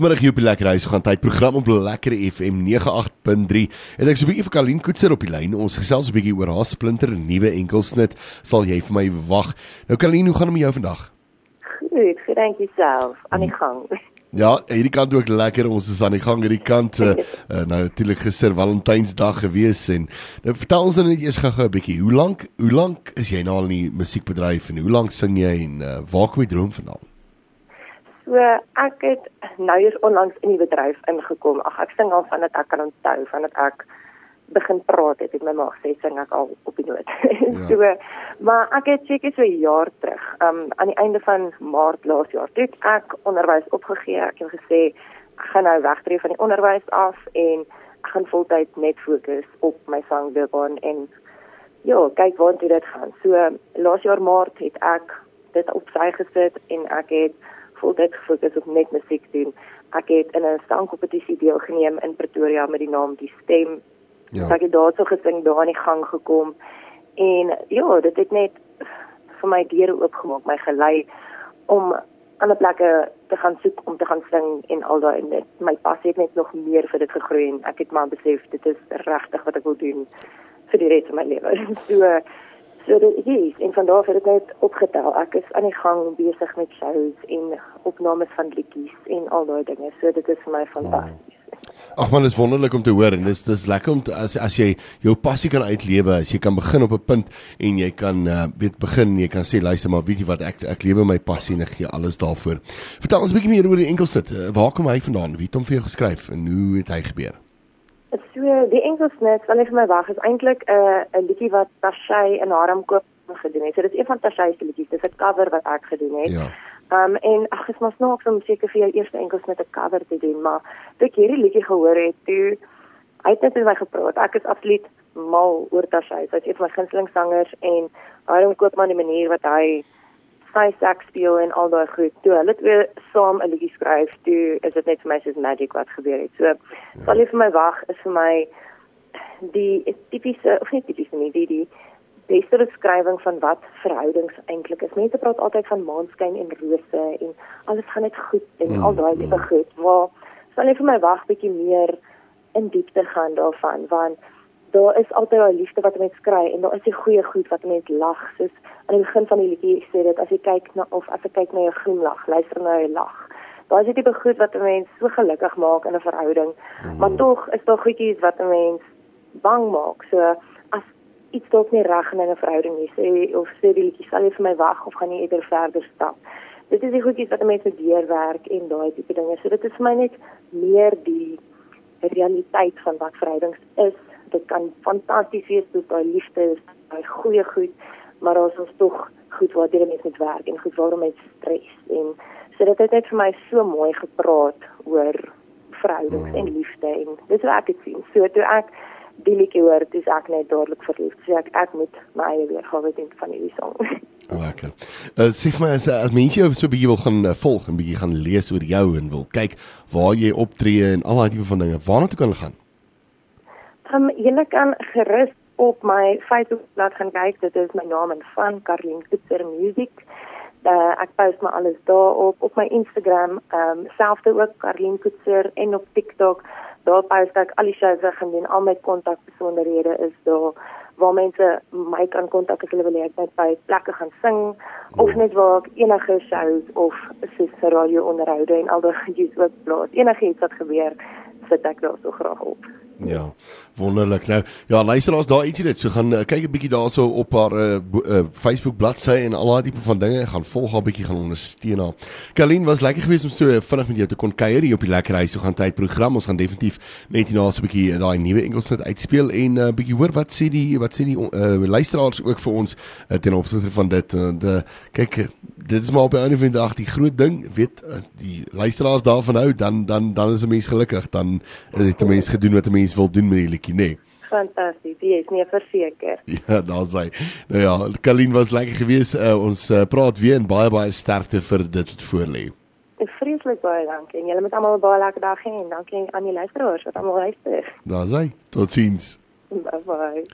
Vanmiddag hier op die Lekker Huis gaan tyd program op Lekker FM 98.3. En ek is 'n bietjie vir Kalien Koetser op die lyn. Ons gesels 'n bietjie oor haar splinter nuwe enkelsnit. Sal jy vir my wag? Nou Kalien, hoe gaan dit met jou vandag? Goed, goed, dankie self. Aan die gang. Ja, hierdie kant ook lekker. Ons is aan die gang hierdie kant. Uh, nou natuurlik gister Valentynsdag gewees en nou vertel ons net eers gou-gou 'n bietjie. Hoe lank hoe lank is jy nou al in die musiekbedryf en hoe lank sing jy en uh, waar kom jy droom vandaan? So ek het nou eers onlangs in die bedryf ingekom. Ag ek sing al vandat ek kan onthou, vandat ek begin praat het met my ma gesê sing ek al op die noot. Ja. so maar ek het seker so 'n jaar terug, um aan die einde van Maart laas jaar, toe ek onderwys opgegee. Ek het gesê ek gaan nou wegtreë van die onderwys af en ek gaan voltyd net fokus op my sangloopbaan en ja, kyk waar dit gaan. So laas jaar Maart het ek dit op sy gesit en ek het voltyds gefokus op net musiek doen. Ek het in 'n sangkompetisie deelgeneem in Pretoria met die naam Die Stem. Ja. Ek het daarso gesing, daar aan die gang gekom en ja, dit het net vir my deure oopgemaak, my gelei om ander plekke te gaan soek om te gaan sing en al daai net my passie het net nog meer vir dit gegroei en ek het maar besef dit is regtig wat ek wil doen vir die res van my lewe. So So dit is en van daar af het dit net opgetel. Ek is aan die gang besig met shows en opnames van liedjies en al daai dinge. So dit is vir my fantasties. Ag man, dit is wonderlik om te hoor en dis dis lekker om te, as as jy jou passie kan uitlewe, as jy kan begin op 'n punt en jy kan uh, weet begin, jy kan sê luister maar, jy wat ek ek lewe my passie en ek gee alles daarvoor. Vertel ons 'n bietjie meer oor die enkelsit. Uh, waar kom hy vandaan? Wie het hom vir jou geskryf en hoe het hy gebeur? So die Engelsnet, wanneer vir my wag, is eintlik 'n uh, 'n liedjie wat Tashay in Harem koop gedoen het. So dit is een van Tashay se liedjies. Dis 'n cover wat ek gedoen het. Ja. Um en ag, dit was nog om seker vir jou eerste Engelsnet 'n cover te doen, maar toe ek hierdie liedjie gehoor het, toe hy het net met my gepraat. Ek is absoluut mal oor Tashay. Sy is een van my gunsteling sangers en Harem koop maar die manier wat hy sy seks speel en al daai goed. Toe hulle twee saam 'n liedjie skryf, toe is dit net vir my soos magic wat gebeur het. So, ja. sal jy vir my wag is vir my die tipiese of nie tipiese nie, die die beste beskrywing van wat verhoudings eintlik is. Mense praat altyd van maanskyn en rose en alles gaan net goed en mm, al daai tipe mm. goed. Waar sal jy vir my wag bietjie meer in diepte gaan daarvan want daar is altyd daai liefde wat mense kry en daar is die goeie goed wat mense lag. Soos aan die begin van die liedjie sê dit as jy kyk na of as jy kyk na jou glimlag luister na jou lag daar is dit die goed wat 'n mens so gelukkig maak in 'n verhouding mm. maar tog is daar goedjies wat 'n mens bang maak. So as iets dalk nie reg in 'n verhouding is sê of sê die liedjie sal jy vir my wag of gaan jy eerder verder stap? Dit is die goedjies wat 'n mens moet deurwerk en daai tipe dinge. So dit is vir my net meer die realiteit van wat verhoudings is dit kan fantasties wees tot daai liefde is daai goeie goed maar ons is tog goed waar dit mense met werk en goed waarom met stres en so dit het net vir my so mooi gepraat oor verhoudings mm. en liefde en dis wat ek het sien so toe ek die liedjie hoor dis ek net dadelik verlief so ek ek moet my eie weergawe doen van hierdie song Lekker. Uh, sê vir my as as mense jou so 'n bietjie wil gaan uh, volg en bietjie gaan lees oor jou en wil kyk waar jy optree en al daai tipe van dinge, waarna toe kan hulle gaan? Um, julle kan gerus op my Facebookblad gaan kyk. Dit is my naam en van Karlien Kitzer Music. Uh, ek post maar alles daar op op my Instagram, ehm um, selfde ook Karlien Kitzer en op TikTok. Daar post ek al die shows wat gaan doen, al my kontakbesonderhede is daar waar mense my kan kontak as hulle wil hê ek moet by plekke gaan sing of oh. net waar ek enige shows of soos radio onderhoude en al daai goedjies ook plaas. Enige iets wat gebeur, sit ek daar so graag op. Ja. Wonderlik. Nou, ja, luister ons daar ietsie dit. So gaan uh, kyk 'n bietjie daarso op haar uh, uh, Facebook bladsy en al daai tipe van dinge. Gaan volg haar bietjie gaan ondersteun haar. Kalien was lekker geweest om so uh, vinnig met jou te kon kuier hier op die lekker huis. So gaan tyd program. Ons gaan definitief net hierna so 'n bietjie daai nuwe Engelsnet uitspeel en 'n uh, bietjie hoor wat sê die wat sê die uh, luisteraars ook vir ons uh, ten opsigte van dit. Uh, de, kyk, dit is maar op 'n ander van die dag die groot ding. Weet as die luisteraars daarvan hou, dan dan dan is 'n mens gelukkig. Dan het 'n mens gedoen wat 'n mens wil doen met die liedjie, nê? Nee. Fantasties. Jy is nie verseker. Ja, daar sê. Nou ja, Kalien was lekker geweest. Uh, ons uh, praat weer en baie baie sterkte vir dit wat voor lê. Vreeslik baie dankie. Julle moet almal 'n baie lekker dag hê en dankie aan die luisteraars wat almal luister. Daar sê. Totsiens. Bye bye.